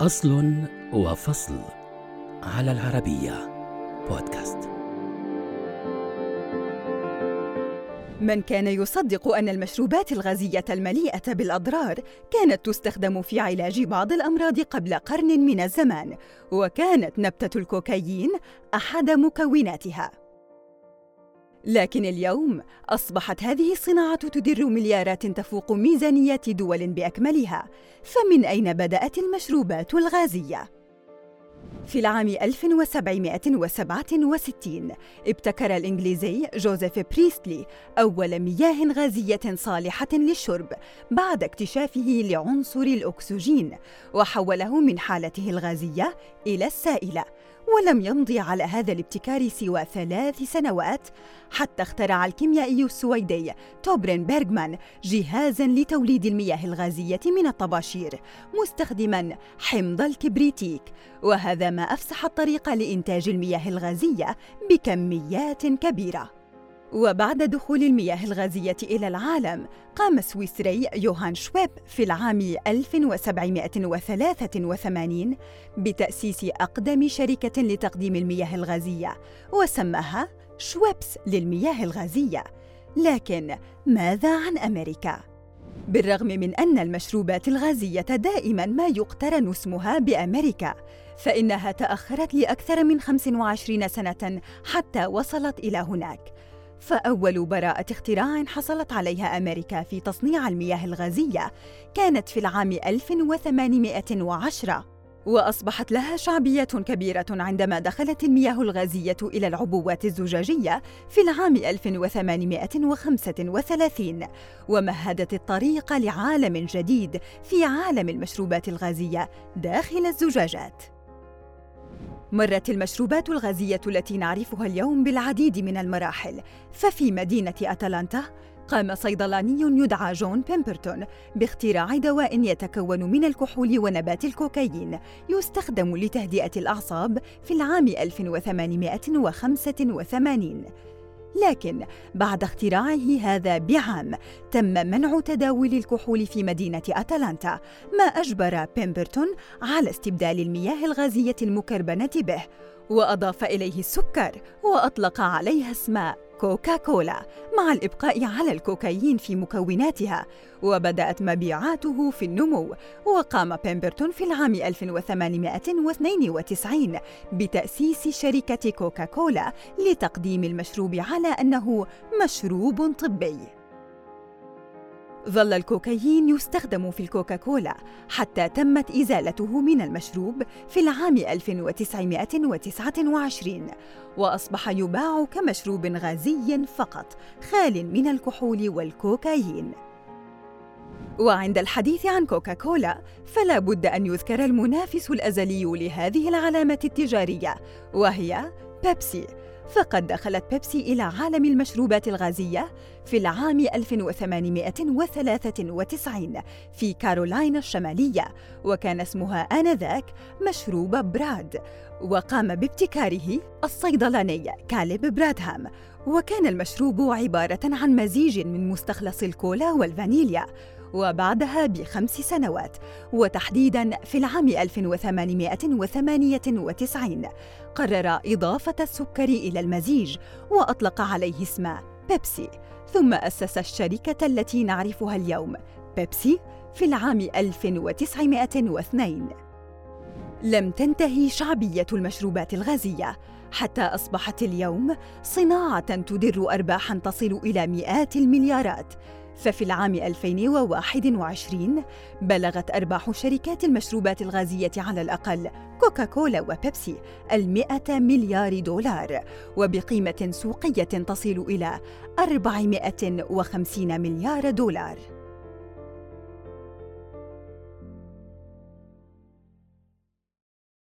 أصل وفصل على العربية بودكاست من كان يصدق أن المشروبات الغازية المليئة بالأضرار كانت تستخدم في علاج بعض الأمراض قبل قرن من الزمان، وكانت نبتة الكوكايين أحد مكوناتها. لكن اليوم أصبحت هذه الصناعة تدر مليارات تفوق ميزانيات دول بأكملها، فمن أين بدأت المشروبات الغازية؟ في العام 1767 ابتكر الإنجليزي جوزيف بريستلي أول مياه غازية صالحة للشرب بعد اكتشافه لعنصر الأكسجين وحوله من حالته الغازية إلى السائلة ولم يمضي على هذا الابتكار سوى ثلاث سنوات حتى اخترع الكيميائي السويدي توبرين بيرغمان جهازا لتوليد المياه الغازية من الطباشير مستخدما حمض الكبريتيك وهذا ما أفسح الطريق لإنتاج المياه الغازية بكميات كبيرة وبعد دخول المياه الغازية إلى العالم قام السويسري يوهان شويب في العام 1783 بتأسيس أقدم شركة لتقديم المياه الغازية وسماها شويبس للمياه الغازية لكن ماذا عن أمريكا؟ بالرغم من أن المشروبات الغازية دائماً ما يقترن اسمها بأمريكا فإنها تأخرت لأكثر من 25 سنة حتى وصلت إلى هناك فأول براءة اختراع حصلت عليها أمريكا في تصنيع المياه الغازية كانت في العام 1810 وأصبحت لها شعبية كبيرة عندما دخلت المياه الغازية إلى العبوات الزجاجية في العام 1835 ومهدت الطريق لعالم جديد في عالم المشروبات الغازية داخل الزجاجات. مرت المشروبات الغازية التي نعرفها اليوم بالعديد من المراحل، ففي مدينة أتلانتا قام صيدلاني يدعى جون بيمبرتون باختراع دواء يتكون من الكحول ونبات الكوكايين يستخدم لتهدئة الأعصاب في العام 1885 لكن بعد اختراعه هذا بعام تم منع تداول الكحول في مدينة أتلانتا ما أجبر بيمبرتون على استبدال المياه الغازية المكربنة به وأضاف إليه السكر وأطلق عليها اسم كوكا كولا مع الإبقاء على الكوكايين في مكوناتها وبدأت مبيعاته في النمو وقام بيمبرتون في العام 1892 بتأسيس شركة كوكا كولا لتقديم المشروب على أنه مشروب طبي. ظل الكوكايين يستخدم في الكوكاكولا حتى تمت إزالته من المشروب في العام 1929 وأصبح يباع كمشروب غازي فقط خال من الكحول والكوكايين. وعند الحديث عن كوكاكولا فلا بد أن يذكر المنافس الأزلي لهذه العلامة التجارية وهي بيبسي فقد دخلت بيبسي إلى عالم المشروبات الغازية في العام 1893 في كارولاينا الشمالية وكان اسمها آنذاك مشروب براد وقام بابتكاره الصيدلاني كاليب برادهام. وكان المشروب عبارة عن مزيج من مستخلص الكولا والفانيليا وبعدها بخمس سنوات وتحديداً في العام 1898 قرر إضافة السكر إلى المزيج وأطلق عليه اسم بيبسي. ثم أسس الشركة التي نعرفها اليوم بيبسي في العام 1902 لم تنتهي شعبية المشروبات الغازية حتى أصبحت اليوم صناعة تدر أرباحاً تصل إلى مئات المليارات. ففي العام 2021 بلغت أرباح شركات المشروبات الغازية على الأقل كوكاكولا وبيبسي المئة مليار دولار وبقيمة سوقية تصل إلى 450 مليار دولار.